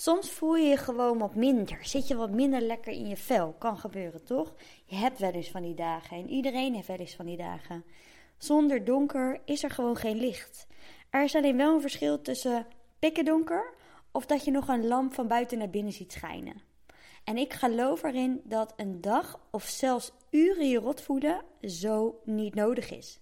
Soms voel je je gewoon wat minder. Zit je wat minder lekker in je vel. Kan gebeuren, toch? Je hebt wel eens van die dagen. En iedereen heeft wel eens van die dagen. Zonder donker is er gewoon geen licht. Er is alleen wel een verschil tussen pikken donker of dat je nog een lamp van buiten naar binnen ziet schijnen. En ik geloof erin dat een dag of zelfs uren je rot voelen zo niet nodig is.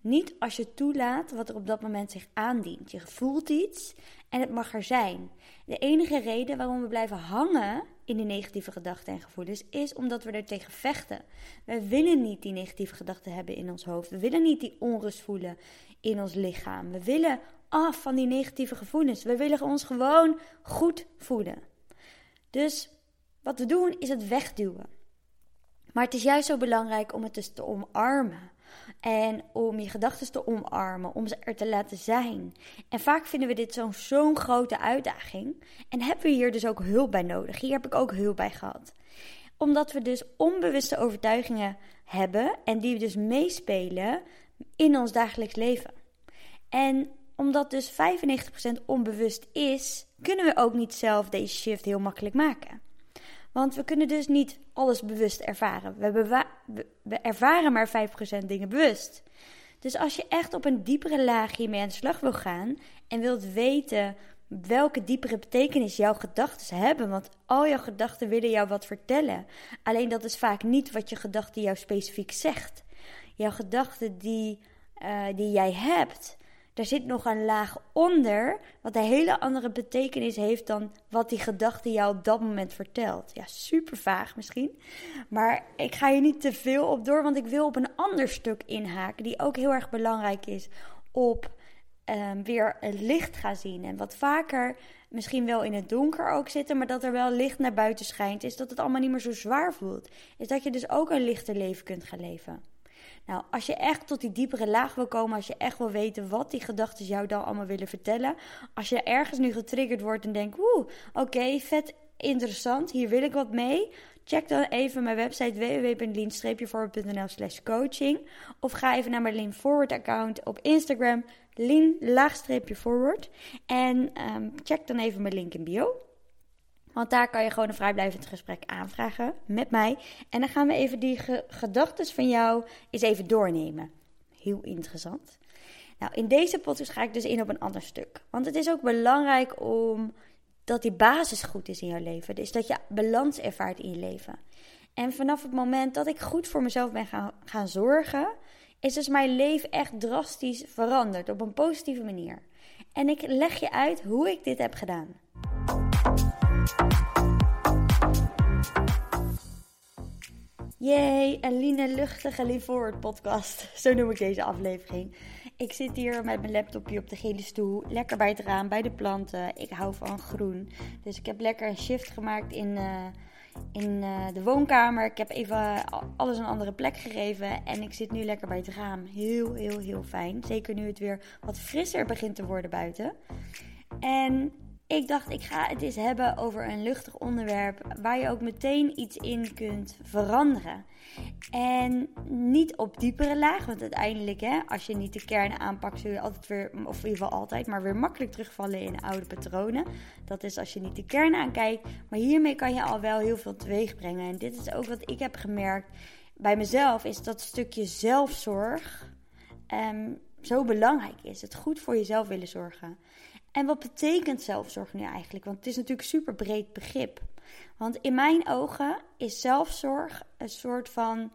Niet als je toelaat wat er op dat moment zich aandient. Je voelt iets en het mag er zijn. De enige reden waarom we blijven hangen in die negatieve gedachten en gevoelens is omdat we er tegen vechten. We willen niet die negatieve gedachten hebben in ons hoofd. We willen niet die onrust voelen in ons lichaam. We willen af van die negatieve gevoelens. We willen ons gewoon goed voelen. Dus wat we doen is het wegduwen. Maar het is juist zo belangrijk om het dus te omarmen. En om je gedachten te omarmen, om ze er te laten zijn. En vaak vinden we dit zo'n grote uitdaging. En hebben we hier dus ook hulp bij nodig. Hier heb ik ook hulp bij gehad. Omdat we dus onbewuste overtuigingen hebben en die dus meespelen in ons dagelijks leven. En omdat dus 95% onbewust is, kunnen we ook niet zelf deze shift heel makkelijk maken. Want we kunnen dus niet alles bewust ervaren. We, we ervaren maar 5% dingen bewust. Dus als je echt op een diepere laag hiermee aan de slag wil gaan en wilt weten welke diepere betekenis jouw gedachten hebben, want al jouw gedachten willen jou wat vertellen. Alleen dat is vaak niet wat je gedachte jou specifiek zegt. Jouw gedachten die, uh, die jij hebt, er zit nog een laag onder, wat een hele andere betekenis heeft dan wat die gedachte jou op dat moment vertelt. Ja, super vaag misschien. Maar ik ga hier niet te veel op door, want ik wil op een ander stuk inhaken, die ook heel erg belangrijk is op um, weer licht gaan zien. En wat vaker misschien wel in het donker ook zitten, maar dat er wel licht naar buiten schijnt, is dat het allemaal niet meer zo zwaar voelt. Is dat je dus ook een lichter leven kunt gaan leven. Nou, als je echt tot die diepere laag wil komen, als je echt wil weten wat die gedachten jou dan allemaal willen vertellen, als je ergens nu getriggerd wordt en denkt, oeh, oké, vet interessant, hier wil ik wat mee, check dan even mijn website www.lean-forward.nl slash coaching of ga even naar mijn Lean Forward account op Instagram, lean-forward en ehm, check dan even mijn link in bio. Want daar kan je gewoon een vrijblijvend gesprek aanvragen met mij. En dan gaan we even die gedachten van jou eens even doornemen. Heel interessant. Nou, in deze podcast ga ik dus in op een ander stuk. Want het is ook belangrijk om dat die basis goed is in jouw leven. Dus dat je balans ervaart in je leven. En vanaf het moment dat ik goed voor mezelf ben gaan, gaan zorgen, is dus mijn leven echt drastisch veranderd op een positieve manier. En ik leg je uit hoe ik dit heb gedaan. Yay, een Line luchtige Forward podcast. Zo noem ik deze aflevering. Ik zit hier met mijn laptopje op de gele stoel. Lekker bij het raam, bij de planten. Ik hou van groen. Dus ik heb lekker een shift gemaakt in, uh, in uh, de woonkamer. Ik heb even alles een andere plek gegeven. En ik zit nu lekker bij het raam. Heel, heel, heel fijn. Zeker nu het weer wat frisser begint te worden buiten. En ik dacht, ik ga het eens hebben over een luchtig onderwerp waar je ook meteen iets in kunt veranderen. En niet op diepere laag, want uiteindelijk, hè, als je niet de kern aanpakt, zul je altijd weer, of in ieder geval altijd, maar weer makkelijk terugvallen in oude patronen. Dat is als je niet de kern aankijkt. Maar hiermee kan je al wel heel veel teweeg brengen. En dit is ook wat ik heb gemerkt bij mezelf, is dat stukje zelfzorg um, zo belangrijk is. Het goed voor jezelf willen zorgen. En wat betekent zelfzorg nu eigenlijk? Want het is natuurlijk een super breed begrip. Want in mijn ogen is zelfzorg een soort van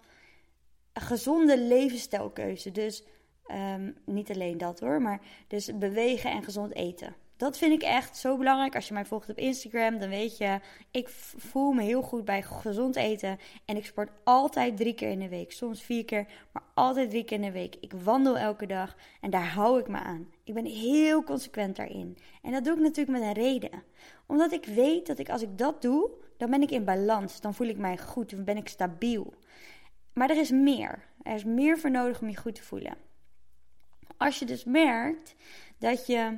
gezonde levensstijlkeuze. Dus um, niet alleen dat hoor, maar dus bewegen en gezond eten. Dat vind ik echt zo belangrijk. Als je mij volgt op Instagram, dan weet je, ik voel me heel goed bij gezond eten. En ik sport altijd drie keer in de week. Soms vier keer, maar altijd drie keer in de week. Ik wandel elke dag en daar hou ik me aan. Ik ben heel consequent daarin. En dat doe ik natuurlijk met een reden. Omdat ik weet dat ik als ik dat doe, dan ben ik in balans. Dan voel ik mij goed, dan ben ik stabiel. Maar er is meer. Er is meer voor nodig om je goed te voelen. Als je dus merkt dat je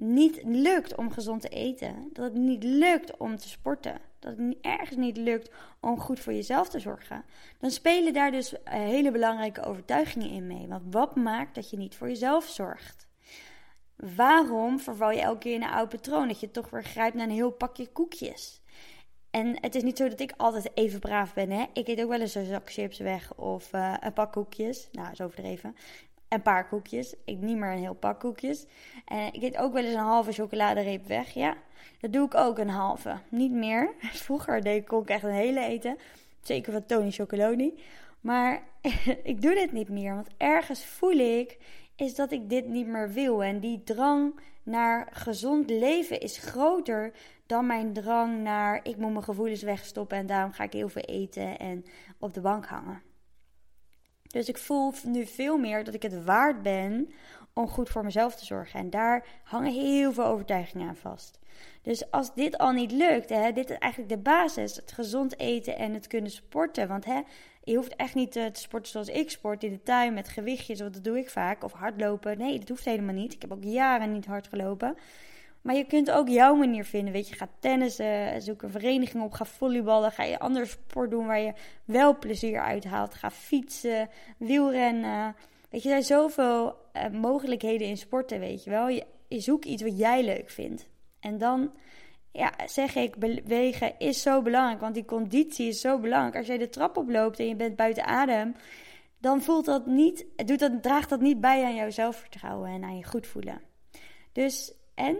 niet lukt om gezond te eten, dat het niet lukt om te sporten, dat het ergens niet lukt om goed voor jezelf te zorgen, dan spelen daar dus hele belangrijke overtuigingen in mee. Want wat maakt dat je niet voor jezelf zorgt? waarom verval je elke keer in een oud patroon? Dat je toch weer grijpt naar een heel pakje koekjes. En het is niet zo dat ik altijd even braaf ben. Hè? Ik eet ook wel eens een zak chips weg of uh, een pak koekjes. Nou, is overdreven. Een paar koekjes. Ik niet meer een heel pak koekjes. En ik eet ook wel eens een halve chocoladereep weg. Ja, dat doe ik ook een halve. Niet meer. Vroeger deed ik, kon ik echt een hele eten. Zeker van Tony Chocoloni. Maar ik doe dit niet meer. Want ergens voel ik is dat ik dit niet meer wil. En die drang naar gezond leven is groter dan mijn drang naar ik moet mijn gevoelens wegstoppen en daarom ga ik heel veel eten en op de bank hangen. Dus ik voel nu veel meer dat ik het waard ben om goed voor mezelf te zorgen. En daar hangen heel veel overtuigingen aan vast. Dus als dit al niet lukt, hè, dit is eigenlijk de basis: het gezond eten en het kunnen sporten. Want hè, je hoeft echt niet te, te sporten zoals ik sport in de tuin met gewichtjes, want dat doe ik vaak. Of hardlopen. Nee, dat hoeft helemaal niet. Ik heb ook jaren niet hard gelopen. Maar je kunt ook jouw manier vinden. Weet je, ga tennissen, zoek een vereniging op, ga volleyballen, ga je ander sport doen waar je wel plezier uit haalt. Ga fietsen, wielrennen. Weet je, er zijn zoveel uh, mogelijkheden in sporten, weet je wel. Je, je zoekt iets wat jij leuk vindt. En dan ja, zeg ik, bewegen is zo belangrijk. Want die conditie is zo belangrijk. Als jij de trap oploopt en je bent buiten adem, dan voelt dat niet, doet dat, draagt dat niet bij aan jouw zelfvertrouwen en aan je goed voelen. Dus, en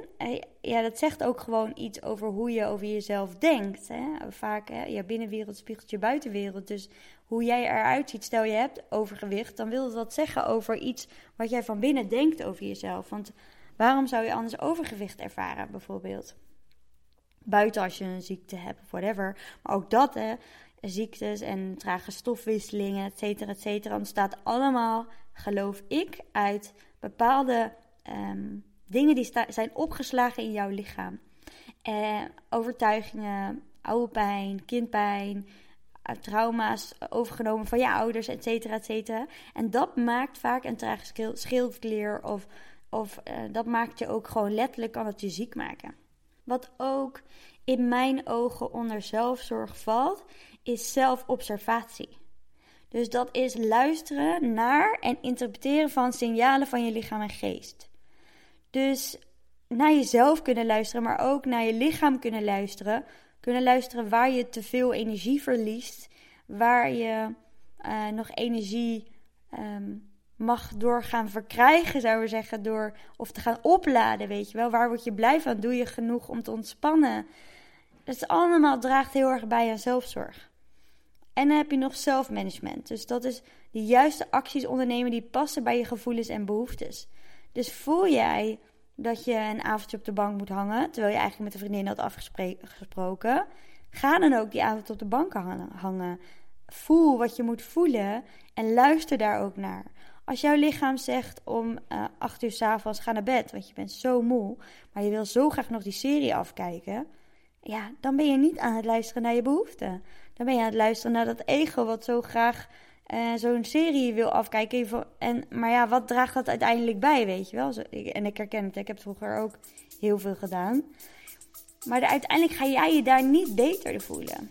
ja, dat zegt ook gewoon iets over hoe je over jezelf denkt. Hè? Vaak, hè, je binnenwereld spiegelt je buitenwereld. Dus hoe jij eruit ziet, stel je hebt overgewicht, dan wil dat zeggen over iets wat jij van binnen denkt over jezelf. Want waarom zou je anders overgewicht ervaren, bijvoorbeeld? Buiten als je een ziekte hebt whatever. Maar ook dat, hè, ziektes en trage stofwisselingen, et cetera, et cetera, ontstaat allemaal, geloof ik, uit bepaalde ehm, dingen die zijn opgeslagen in jouw lichaam. Eh, overtuigingen, oude pijn, kindpijn, eh, trauma's overgenomen van je ouders, et cetera, et cetera. En dat maakt vaak een trage schildklier of, of uh, dat maakt je ook gewoon letterlijk, kan het je ziek maken. Wat ook in mijn ogen onder zelfzorg valt, is zelfobservatie. Dus dat is luisteren naar en interpreteren van signalen van je lichaam en geest. Dus naar jezelf kunnen luisteren, maar ook naar je lichaam kunnen luisteren. Kunnen luisteren waar je te veel energie verliest, waar je uh, nog energie um, mag doorgaan verkrijgen, zouden we zeggen, door of te gaan opladen, weet je wel. Waar word je blij van? Doe je genoeg om te ontspannen? Dat allemaal draagt heel erg bij aan zelfzorg. En dan heb je nog zelfmanagement. Dus dat is de juiste acties ondernemen die passen bij je gevoelens en behoeftes. Dus voel jij dat je een avondje op de bank moet hangen, terwijl je eigenlijk met een vriendin had afgesproken, ga dan ook die avond op de bank hangen. Voel wat je moet voelen en luister daar ook naar. Als jouw lichaam zegt om uh, acht uur s'avonds ga naar bed, want je bent zo moe, maar je wil zo graag nog die serie afkijken, ja, dan ben je niet aan het luisteren naar je behoeften. Dan ben je aan het luisteren naar dat ego wat zo graag uh, zo'n serie wil afkijken. En, maar ja, wat draagt dat uiteindelijk bij, weet je wel? En ik herken het, ik heb vroeger ook heel veel gedaan. Maar uiteindelijk ga jij je daar niet beter voelen.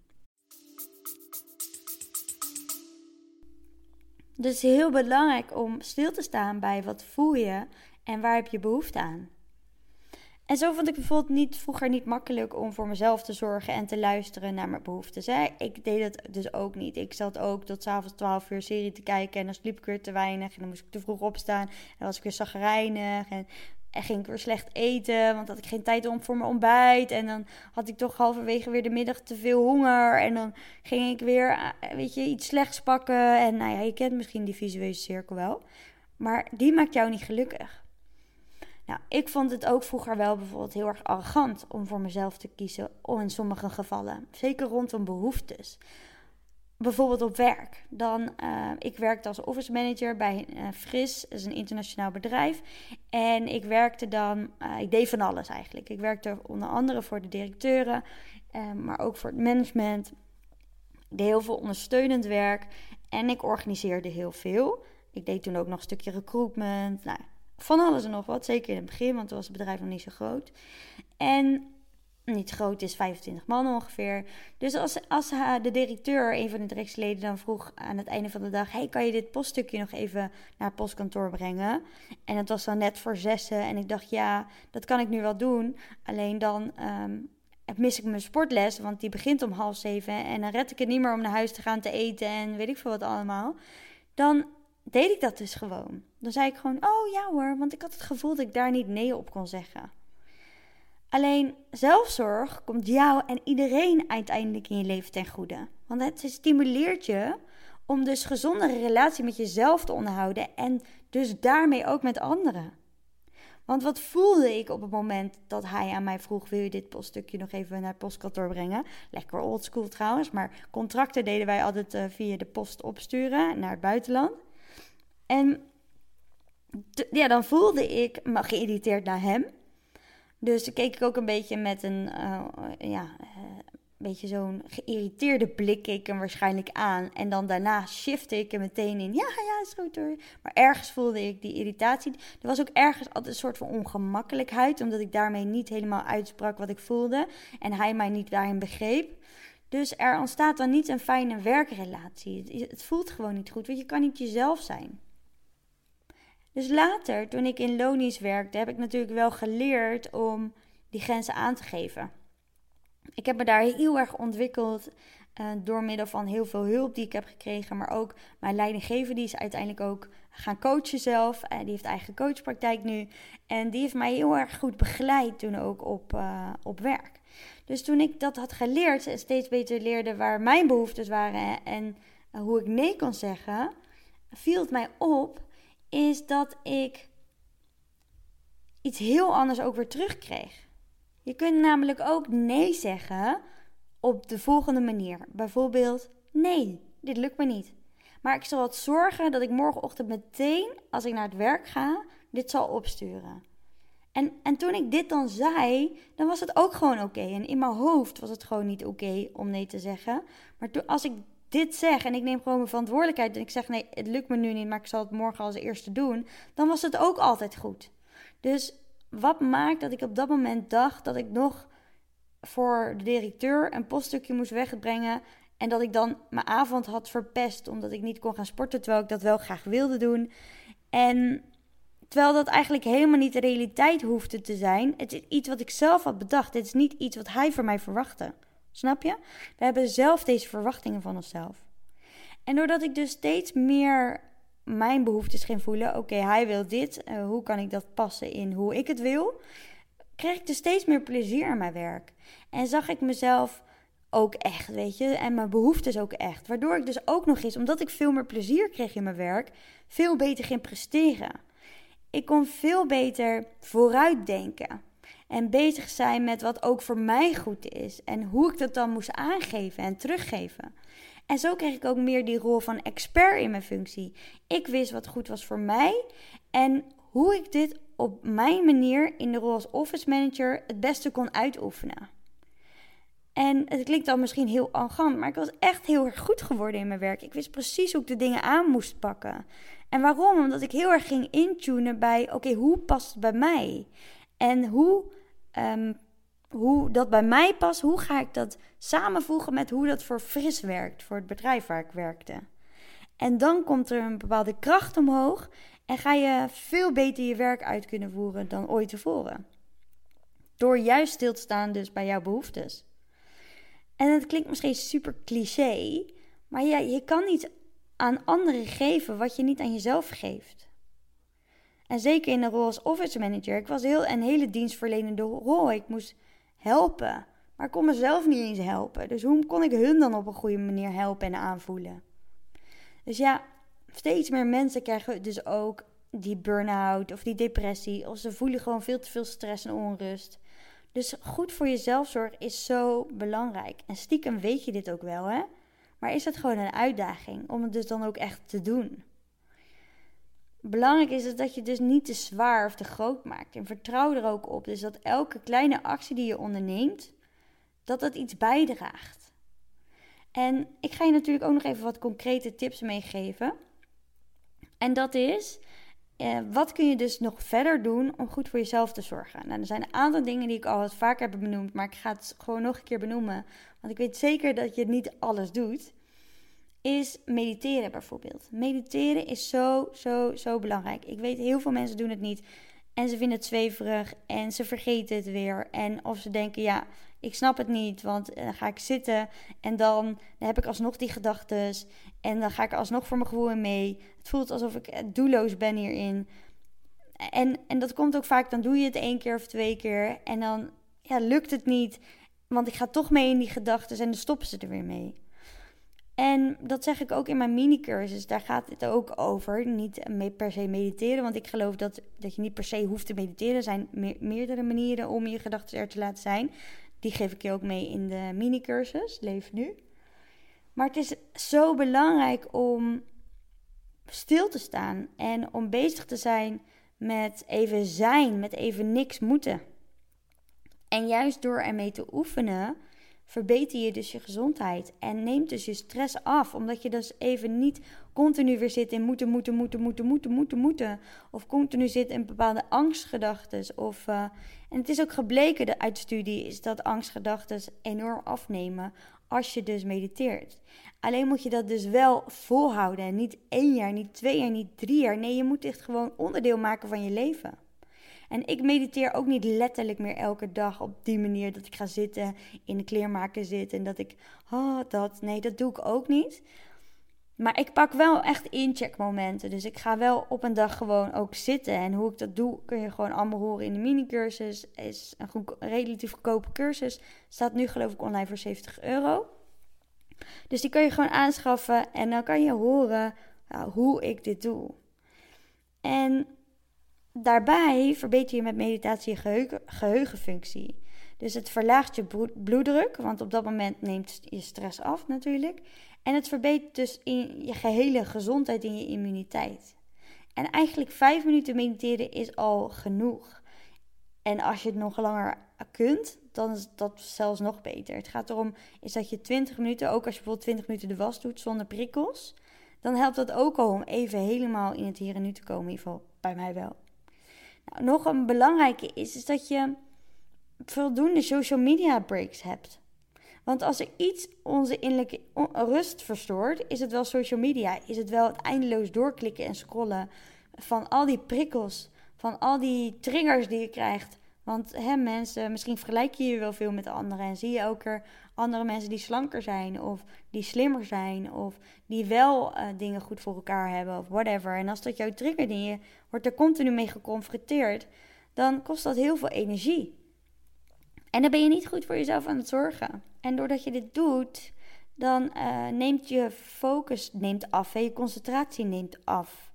Dus heel belangrijk om stil te staan bij wat voel je en waar heb je behoefte aan. En zo vond ik bijvoorbeeld niet, vroeger niet makkelijk om voor mezelf te zorgen en te luisteren naar mijn behoeftes. Ik deed het dus ook niet. Ik zat ook tot s'avonds 12 uur serie te kijken en dan sliep ik weer te weinig. En dan moest ik te vroeg opstaan en dan was ik weer zagrijnig. En, en ging ik weer slecht eten, want had ik geen tijd om voor mijn ontbijt. En dan had ik toch halverwege weer de middag te veel honger. En dan ging ik weer, eh, weet je, iets slechts pakken. En nou ja, je kent misschien die visuele cirkel wel. Maar die maakt jou niet gelukkig. Nou, ik vond het ook vroeger wel bijvoorbeeld heel erg arrogant om voor mezelf te kiezen, in sommige gevallen. Zeker rondom behoeftes bijvoorbeeld op werk. Dan, uh, ik werkte als office manager bij uh, Fris, dat is een internationaal bedrijf. En ik werkte dan, uh, ik deed van alles eigenlijk. Ik werkte onder andere voor de directeuren, maar ook voor het management. Ik deed heel veel ondersteunend werk en ik organiseerde heel veel. Ik deed toen ook nog een stukje recruitment, nou, van alles en nog wat. Zeker in het begin, want toen was het bedrijf nog niet zo groot. En niet groot is, 25 man ongeveer. Dus als, als de directeur, een van de directieleden, dan vroeg aan het einde van de dag: Hey, kan je dit poststukje nog even naar het postkantoor brengen? En het was dan net voor zessen. En ik dacht: Ja, dat kan ik nu wel doen. Alleen dan um, mis ik mijn sportles, want die begint om half zeven. En dan red ik het niet meer om naar huis te gaan te eten en weet ik veel wat allemaal. Dan deed ik dat dus gewoon. Dan zei ik gewoon: Oh ja hoor, want ik had het gevoel dat ik daar niet nee op kon zeggen. Alleen zelfzorg komt jou en iedereen uiteindelijk in je leven ten goede. Want het stimuleert je om dus gezondere relatie met jezelf te onderhouden en dus daarmee ook met anderen. Want wat voelde ik op het moment dat hij aan mij vroeg: Wil je dit poststukje nog even naar het postkantoor brengen? Lekker oldschool trouwens, maar contracten deden wij altijd uh, via de post opsturen naar het buitenland. En ja, dan voelde ik me geïrriteerd naar hem. Dus keek ik ook een beetje met een, uh, ja, uh, beetje zo'n geïrriteerde blik keek hem waarschijnlijk aan. En dan daarna shifte ik er meteen in, ja, ja, is goed hoor. Maar ergens voelde ik die irritatie. Er was ook ergens altijd een soort van ongemakkelijkheid, omdat ik daarmee niet helemaal uitsprak wat ik voelde. En hij mij niet daarin begreep. Dus er ontstaat dan niet een fijne werkrelatie. Het voelt gewoon niet goed, want je kan niet jezelf zijn. Dus later, toen ik in Lonies werkte, heb ik natuurlijk wel geleerd om die grenzen aan te geven. Ik heb me daar heel erg ontwikkeld uh, door middel van heel veel hulp die ik heb gekregen. Maar ook mijn leidinggever, die is uiteindelijk ook gaan coachen zelf. Uh, die heeft eigen coachpraktijk nu. En die heeft mij heel erg goed begeleid toen ook op, uh, op werk. Dus toen ik dat had geleerd en steeds beter leerde waar mijn behoeftes waren en hoe ik nee kon zeggen, viel het mij op is dat ik iets heel anders ook weer terugkreeg. Je kunt namelijk ook nee zeggen op de volgende manier. Bijvoorbeeld, nee, dit lukt me niet. Maar ik zal het zorgen dat ik morgenochtend meteen, als ik naar het werk ga, dit zal opsturen. En, en toen ik dit dan zei, dan was het ook gewoon oké. En in mijn hoofd was het gewoon niet oké om nee te zeggen. Maar toen, als ik dit zeg en ik neem gewoon mijn verantwoordelijkheid en ik zeg nee, het lukt me nu niet, maar ik zal het morgen als eerste doen, dan was het ook altijd goed. Dus wat maakt dat ik op dat moment dacht dat ik nog voor de directeur een poststukje moest wegbrengen en dat ik dan mijn avond had verpest omdat ik niet kon gaan sporten terwijl ik dat wel graag wilde doen. En terwijl dat eigenlijk helemaal niet de realiteit hoefde te zijn. Het is iets wat ik zelf had bedacht. Het is niet iets wat hij van mij verwachtte. Snap je? We hebben zelf deze verwachtingen van onszelf. En doordat ik dus steeds meer mijn behoeftes ging voelen, oké, hij wil dit, uh, hoe kan ik dat passen in hoe ik het wil, kreeg ik dus steeds meer plezier in mijn werk. En zag ik mezelf ook echt, weet je, en mijn behoeftes ook echt. Waardoor ik dus ook nog eens, omdat ik veel meer plezier kreeg in mijn werk, veel beter ging presteren. Ik kon veel beter vooruitdenken en bezig zijn met wat ook voor mij goed is en hoe ik dat dan moest aangeven en teruggeven. En zo kreeg ik ook meer die rol van expert in mijn functie. Ik wist wat goed was voor mij en hoe ik dit op mijn manier in de rol als office manager het beste kon uitoefenen. En het klinkt dan misschien heel arrogant, maar ik was echt heel erg goed geworden in mijn werk. Ik wist precies hoe ik de dingen aan moest pakken. En waarom? Omdat ik heel erg ging intunen bij, oké, hoe past het bij mij? En hoe um, hoe dat bij mij past, hoe ga ik dat samenvoegen met hoe dat voor Fris werkt, voor het bedrijf waar ik werkte. En dan komt er een bepaalde kracht omhoog en ga je veel beter je werk uit kunnen voeren dan ooit tevoren. Door juist stil te staan dus bij jouw behoeftes. En het klinkt misschien super cliché, maar ja, je kan niet aan anderen geven wat je niet aan jezelf geeft. En zeker in de rol als office manager. Ik was heel, een hele dienstverlenende rol. Ik moest helpen. Maar ik kon mezelf niet eens helpen. Dus hoe kon ik hun dan op een goede manier helpen en aanvoelen? Dus ja, steeds meer mensen krijgen dus ook die burn-out of die depressie. Of ze voelen gewoon veel te veel stress en onrust. Dus goed voor jezelf zorgen is zo belangrijk. En stiekem weet je dit ook wel, hè? Maar is het gewoon een uitdaging om het dus dan ook echt te doen? Belangrijk is dat je dus niet te zwaar of te groot maakt. En vertrouw er ook op. Dus dat elke kleine actie die je onderneemt, dat dat iets bijdraagt. En ik ga je natuurlijk ook nog even wat concrete tips meegeven. En dat is, eh, wat kun je dus nog verder doen om goed voor jezelf te zorgen? Nou, er zijn een aantal dingen die ik al wat vaker heb benoemd, maar ik ga het gewoon nog een keer benoemen. Want ik weet zeker dat je niet alles doet. Is mediteren bijvoorbeeld. Mediteren is zo, zo, zo belangrijk. Ik weet heel veel mensen doen het niet. En ze vinden het zweverig en ze vergeten het weer. En of ze denken, ja, ik snap het niet, want dan ga ik zitten en dan, dan heb ik alsnog die gedachten. En dan ga ik alsnog voor mijn gevoel in mee. Het voelt alsof ik doelloos ben hierin. En, en dat komt ook vaak, dan doe je het één keer of twee keer. En dan ja, lukt het niet, want ik ga toch mee in die gedachten en dan stoppen ze er weer mee. En dat zeg ik ook in mijn mini-cursus. Daar gaat het ook over. Niet per se mediteren. Want ik geloof dat, dat je niet per se hoeft te mediteren. Er zijn meerdere manieren om je gedachten er te laten zijn. Die geef ik je ook mee in de mini-cursus. Leef nu. Maar het is zo belangrijk om stil te staan. En om bezig te zijn met even zijn. Met even niks moeten. En juist door ermee te oefenen verbeter je dus je gezondheid en neemt dus je stress af. Omdat je dus even niet continu weer zit in moeten, moeten, moeten, moeten, moeten, moeten, moeten. Of continu zit in bepaalde angstgedachten. Of, uh, en het is ook gebleken uit studie is dat angstgedachten enorm afnemen als je dus mediteert. Alleen moet je dat dus wel volhouden. En niet één jaar, niet twee jaar, niet drie jaar. Nee, je moet echt gewoon onderdeel maken van je leven. En ik mediteer ook niet letterlijk meer elke dag op die manier dat ik ga zitten, in de kleermaker zit en dat ik, oh dat, nee, dat doe ik ook niet. Maar ik pak wel echt incheckmomenten. Dus ik ga wel op een dag gewoon ook zitten. En hoe ik dat doe, kun je gewoon allemaal horen in de mini-cursus. Is een goed, relatief goedkope cursus. Staat nu geloof ik online voor 70 euro. Dus die kun je gewoon aanschaffen. En dan kan je horen nou, hoe ik dit doe. En Daarbij verbeter je met meditatie je geheugen, geheugenfunctie. Dus het verlaagt je bloeddruk, want op dat moment neemt je stress af natuurlijk. En het verbetert dus in je gehele gezondheid en je immuniteit. En eigenlijk vijf minuten mediteren is al genoeg. En als je het nog langer kunt, dan is dat zelfs nog beter. Het gaat erom is dat je 20 minuten, ook als je bijvoorbeeld 20 minuten de was doet zonder prikkels, dan helpt dat ook al om even helemaal in het hier en nu te komen. In ieder geval bij mij wel. Nog een belangrijke is, is dat je voldoende social media breaks hebt. Want als er iets onze innerlijke rust verstoort, is het wel social media. Is het wel het eindeloos doorklikken en scrollen van al die prikkels, van al die triggers die je krijgt. Want hè, mensen, misschien vergelijk je je wel veel met anderen en zie je er andere mensen die slanker zijn of die slimmer zijn of die wel uh, dingen goed voor elkaar hebben of whatever. En als dat jou triggert en je wordt er continu mee geconfronteerd, dan kost dat heel veel energie. En dan ben je niet goed voor jezelf aan het zorgen. En doordat je dit doet, dan uh, neemt je focus neemt af en je concentratie neemt af.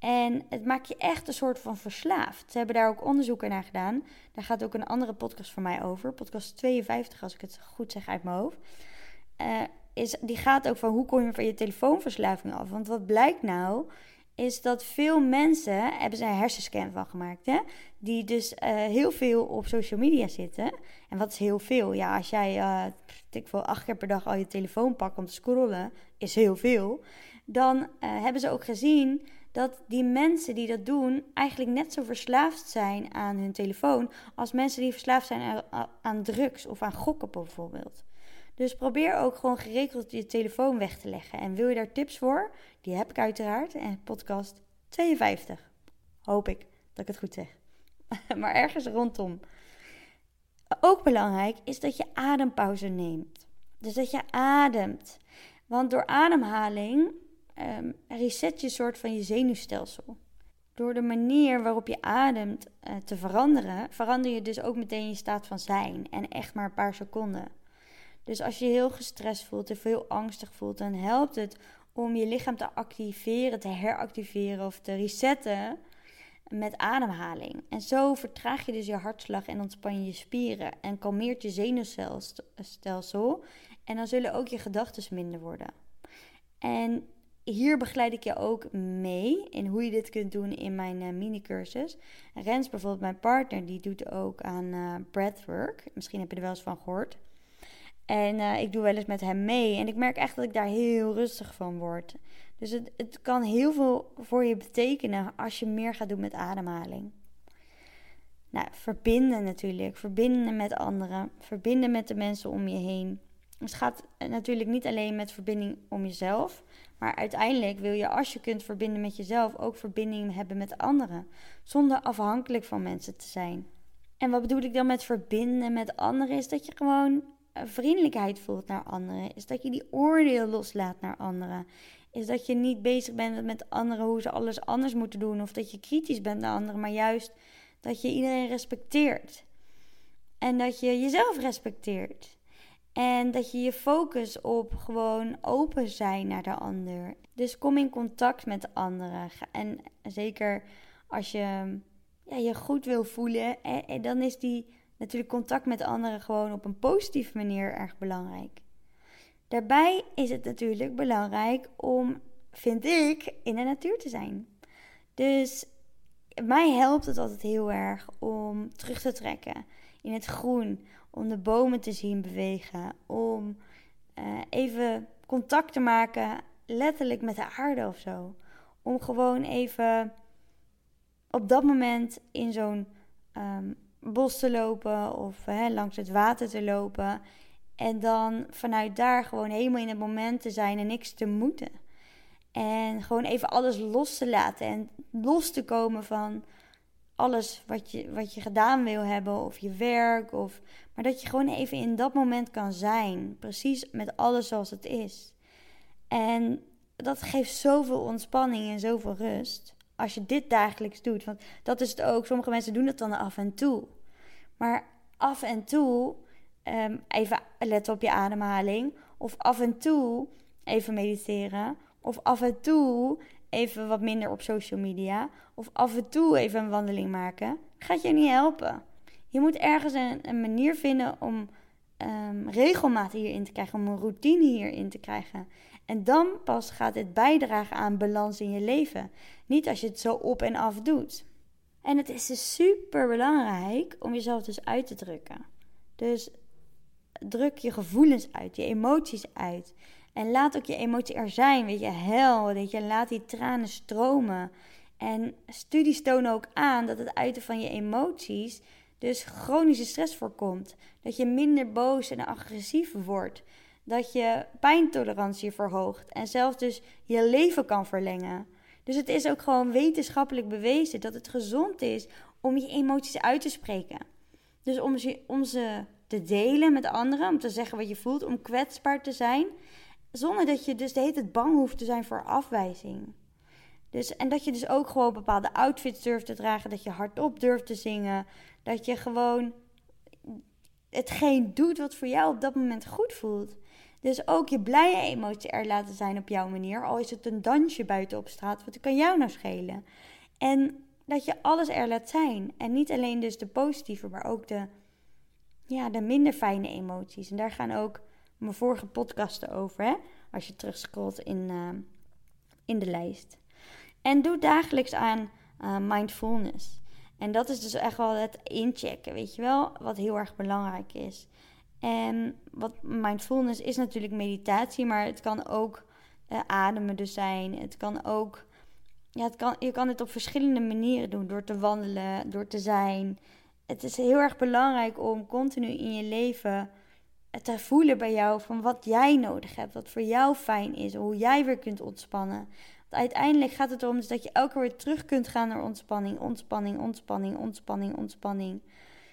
En het maakt je echt een soort van verslaafd. Ze hebben daar ook onderzoeken naar gedaan. Daar gaat ook een andere podcast van mij over. Podcast 52, als ik het goed zeg uit mijn hoofd. Uh, is, die gaat ook van hoe kom je van je telefoonverslaving af. Want wat blijkt nou, is dat veel mensen, hebben ze een hersenscan van gemaakt, hè? die dus uh, heel veel op social media zitten. En wat is heel veel? Ja, als jij, uh, ik acht keer per dag al je telefoon pakt om te scrollen, is heel veel. Dan hebben ze ook gezien dat die mensen die dat doen eigenlijk net zo verslaafd zijn aan hun telefoon als mensen die verslaafd zijn aan, drugs of aan gokken bijvoorbeeld. Dus probeer ook gewoon geregeld je telefoon weg te leggen. En wil je daar tips voor? Die heb ik uiteraard. En podcast 52. Hoop ik dat ik het goed zeg. maar ergens rondom. Ook belangrijk is dat je adempauze neemt. Dus dat je ademt. Want door ademhaling um, reset je soort van je zenuwstelsel. Door de manier waarop je ademt uh, te veranderen, verander je dus ook meteen je staat van zijn. En echt maar een paar seconden. Dus als je heel gestrest voelt of heel angstig voelt, dan helpt het om je lichaam te activeren, te heractiveren of te resetten. met ademhaling. En zo vertraag je dus je hartslag en ontspan je je spieren en kalmeert je zenuwstelsel. En dan zullen ook je gedachten minder worden. En hier begeleid ik je ook mee in hoe je dit kunt doen in mijn uh, mini-cursus. Rens, bijvoorbeeld mijn partner, die doet ook aan uh, breathwork. Misschien heb je er wel eens van gehoord. En uh, ik doe wel eens met hem mee. En ik merk echt dat ik daar heel rustig van word. Dus het, het kan heel veel voor je betekenen als je meer gaat doen met ademhaling. Nou, verbinden natuurlijk. Verbinden met anderen. Verbinden met de mensen om je heen. Het gaat natuurlijk niet alleen met verbinding om jezelf. Maar uiteindelijk wil je, als je kunt verbinden met jezelf, ook verbinding hebben met anderen. Zonder afhankelijk van mensen te zijn. En wat bedoel ik dan met verbinden met anderen? Is dat je gewoon vriendelijkheid voelt naar anderen. Is dat je die oordeel loslaat naar anderen. Is dat je niet bezig bent met anderen hoe ze alles anders moeten doen. Of dat je kritisch bent naar anderen. Maar juist dat je iedereen respecteert. En dat je jezelf respecteert. En dat je je focus op gewoon open zijn naar de ander. Dus kom in contact met anderen. En zeker als je ja, je goed wil voelen, dan is die natuurlijk contact met anderen gewoon op een positieve manier erg belangrijk. Daarbij is het natuurlijk belangrijk om, vind ik, in de natuur te zijn. Dus mij helpt het altijd heel erg om terug te trekken in het groen, om de bomen te zien bewegen, om uh, even contact te maken, letterlijk met de aarde of zo. Om gewoon even op dat moment in zo'n um, bos te lopen of hè, langs het water te lopen. En dan vanuit daar gewoon helemaal in het moment te zijn en niks te moeten. En gewoon even alles los te laten en los te komen van alles wat je, wat je gedaan wil hebben of je werk. Of, maar dat je gewoon even in dat moment kan zijn. Precies met alles zoals het is. En dat geeft zoveel ontspanning en zoveel rust. Als je dit dagelijks doet. Want dat is het ook. Sommige mensen doen het dan af en toe. Maar af en toe um, even letten op je ademhaling. Of af en toe even mediteren. Of af en toe even wat minder op social media. Of af en toe even een wandeling maken. Gaat je niet helpen. Je moet ergens een, manier vinden om um, regelmaat hierin te krijgen. Om een routine hierin te krijgen. En dan pas gaat het bijdragen aan balans in je leven. Niet als je het zo op en af doet. En het is dus super belangrijk om jezelf dus uit te drukken. Dus druk je gevoelens uit, je emoties uit. En laat ook je emotie er zijn. Weet je, hel, weet je, laat die tranen stromen. En studies tonen ook aan dat het uiten van je emoties dus chronische stress voorkomt. Dat je minder boos en agressief wordt. Dat je pijntolerantie verhoogt en zelfs dus je leven kan verlengen. Dus het is ook gewoon wetenschappelijk bewezen dat het gezond is om je emoties uit te spreken. Dus om ze, om ze te delen met anderen, om te zeggen wat je voelt, om kwetsbaar te zijn. Zonder dat je dus de hele tijd bang hoeft te zijn voor afwijzing. Dus, en dat je dus ook gewoon bepaalde outfits durft te dragen. Dat je hardop durft te zingen. Dat je gewoon hetgeen doet wat voor jou op dat moment goed voelt. Dus ook je blije emotie er laten zijn op jouw manier. Al is het een dansje buiten op straat. Wat kan jou nou schelen? En dat je alles er laat zijn. En niet alleen dus de positieve, maar ook de, ja, de minder fijne emoties. En daar gaan ook mijn vorige podcasten over. Hè? Als je terugscrollt in, uh, in de lijst. En doe dagelijks aan uh, mindfulness. En dat is dus echt wel het inchecken, weet je wel, wat heel erg belangrijk is. En wat mindfulness is natuurlijk meditatie, maar het kan ook uh, ademen dus zijn. Het kan ook, ja, het kan, je kan het op verschillende manieren doen. Door te wandelen, door te zijn. Het is heel erg belangrijk om continu in je leven te voelen bij jou van wat jij nodig hebt. Wat voor jou fijn is. Hoe jij weer kunt ontspannen. Want uiteindelijk gaat het erom dus dat je elke keer weer terug kunt gaan naar ontspanning. Ontspanning, ontspanning, ontspanning, ontspanning.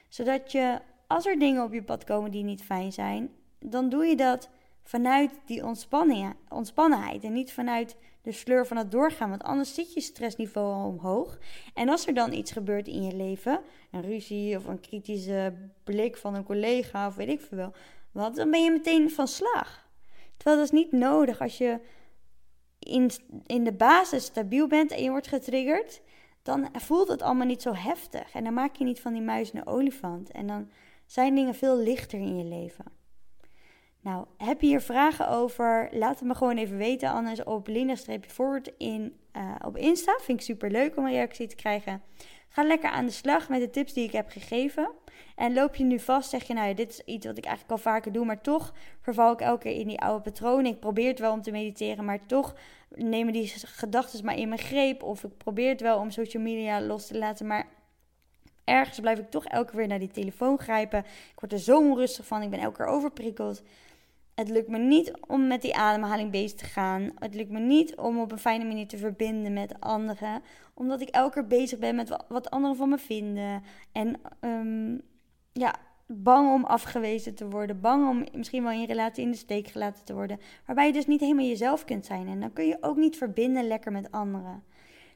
Zodat je als er dingen op je pad komen die niet fijn zijn, dan doe je dat vanuit die ontspanning, ontspannenheid en niet vanuit de sleur van het doorgaan. Want anders zit je stressniveau al omhoog. En als er dan iets gebeurt in je leven, een ruzie of een kritische blik van een collega of weet ik veel wel, wat, dan ben je meteen van slag. Terwijl dat is niet nodig als je in, in de basis stabiel bent en je wordt getriggerd dan voelt het allemaal niet zo heftig. En dan maak je niet van die muis een olifant. En dan zijn dingen veel lichter in je leven. Nou, heb je hier vragen over? Laat het me gewoon even weten. Anders op Linda-forward in, uh, op Insta. Vind ik super leuk om een reactie te krijgen. Ga lekker aan de slag met de tips die ik heb gegeven. En loop je nu vast, zeg je, nou ja, dit is iets wat ik eigenlijk al vaker doe, maar toch verval ik elke keer in die oude patronen. Ik probeer het wel om te mediteren, maar toch nemen die gedachten maar in mijn greep. Of ik probeer het wel om social media los te laten, maar ergens blijf ik toch elke keer weer naar die telefoon grijpen. Ik word er zo onrustig van, ik ben elke keer overprikkeld. Het lukt me niet om met die ademhaling bezig te gaan. Het lukt me niet om op een fijne manier te verbinden met anderen. Omdat ik elke keer bezig ben met wat anderen van me vinden. En um, ja, bang om afgewezen te worden. Bang om misschien wel in je relatie in de steek gelaten te worden. Waarbij je dus niet helemaal jezelf kunt zijn. En dan kun je ook niet verbinden lekker met anderen.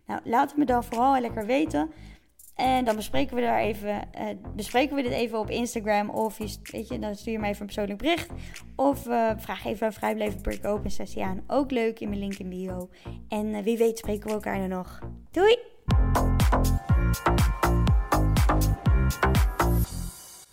Nou, laat het me dan vooral lekker weten. En dan bespreken we daar even, uh, bespreken we dit even op Instagram. Of je, weet je, dan stuur je mij even een persoonlijk bericht. Of uh, vraag even een vrijblijvend break open sessie aan. Ook leuk in mijn link in bio. En uh, wie weet spreken we elkaar dan nog. Doei!